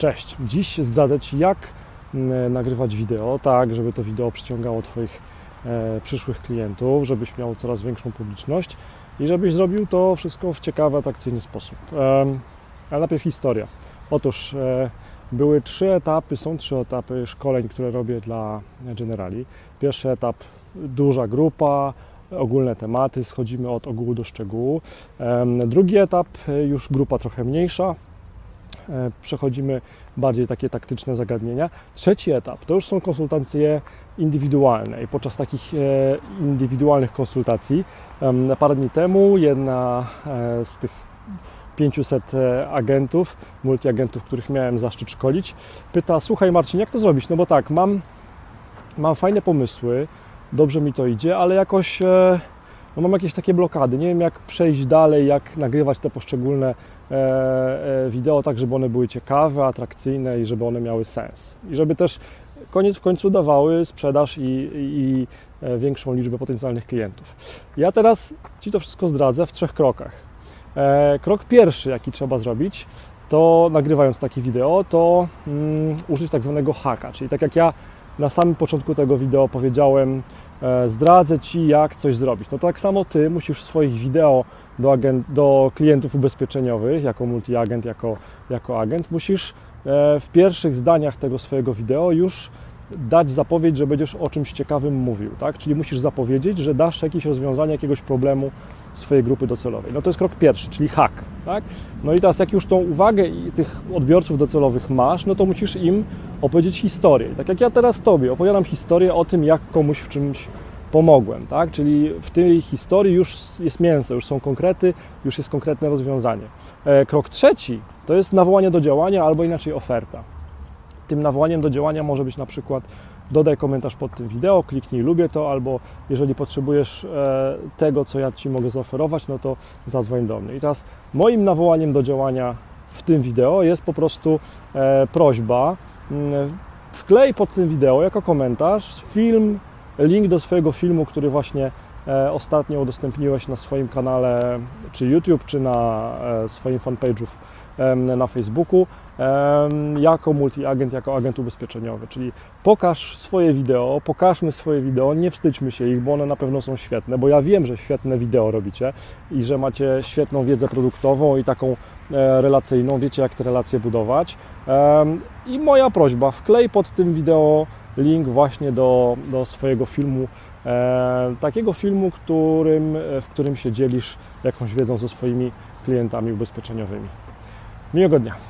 Cześć! Dziś zdradzę Ci, jak mm, nagrywać wideo, tak, żeby to wideo przyciągało Twoich e, przyszłych klientów, żebyś miał coraz większą publiczność i żebyś zrobił to wszystko w ciekawy, atrakcyjny sposób. Ale najpierw historia. Otóż e, były trzy etapy, są trzy etapy szkoleń, które robię dla generali. Pierwszy etap duża grupa, ogólne tematy, schodzimy od ogółu do szczegółu. Drugi etap e, już grupa trochę mniejsza, przechodzimy bardziej takie taktyczne zagadnienia. Trzeci etap to już są konsultacje indywidualne i podczas takich e, indywidualnych konsultacji parę dni temu jedna e, z tych 500 agentów, multiagentów, których miałem zaszczyt szkolić, pyta: Słuchaj, Marcin, jak to zrobić? No bo tak, mam, mam fajne pomysły, dobrze mi to idzie, ale jakoś no mam jakieś takie blokady. Nie wiem, jak przejść dalej, jak nagrywać te poszczególne E, e, wideo tak, żeby one były ciekawe, atrakcyjne i żeby one miały sens. I żeby też koniec w końcu dawały sprzedaż i, i e, większą liczbę potencjalnych klientów. Ja teraz Ci to wszystko zdradzę w trzech krokach. Krok pierwszy, jaki trzeba zrobić, to nagrywając takie wideo, to um, użyć tak zwanego haka, czyli tak jak ja na samym początku tego wideo powiedziałem, zdradzę Ci, jak coś zrobić. No tak samo Ty musisz w swoich wideo do, agent, do klientów ubezpieczeniowych, jako multiagent, jako, jako agent, musisz e, w pierwszych zdaniach tego swojego wideo już dać zapowiedź, że będziesz o czymś ciekawym mówił, tak? Czyli musisz zapowiedzieć, że dasz jakieś rozwiązanie jakiegoś problemu swojej grupy docelowej. No to jest krok pierwszy, czyli hack, tak? No i teraz jak już tą uwagę tych odbiorców docelowych masz, no to musisz im opowiedzieć historię. Tak jak ja teraz Tobie opowiadam historię o tym, jak komuś w czymś pomogłem, tak? Czyli w tej historii już jest mięso, już są konkrety, już jest konkretne rozwiązanie. E, krok trzeci to jest nawołanie do działania albo inaczej oferta. Tym nawołaniem do działania może być na przykład dodaj komentarz pod tym wideo, kliknij lubię to, albo jeżeli potrzebujesz e, tego, co ja Ci mogę zaoferować, no to zadzwoń do mnie. I teraz moim nawołaniem do działania w tym wideo jest po prostu e, prośba, mm, wklej pod tym wideo jako komentarz film link do swojego filmu, który właśnie e, ostatnio udostępniłeś na swoim kanale, czy YouTube, czy na swoim fanpage'u na Facebooku, jako multiagent, jako agent ubezpieczeniowy. Czyli pokaż swoje wideo, pokażmy swoje wideo, nie wstydźmy się ich, bo one na pewno są świetne, bo ja wiem, że świetne wideo robicie i że macie świetną wiedzę produktową i taką e, relacyjną, wiecie jak te relacje budować. I moja prośba, wklej pod tym wideo link właśnie do, do swojego filmu, e, takiego filmu, którym, w którym się dzielisz jakąś wiedzą ze swoimi klientami ubezpieczeniowymi. Miłego dnia.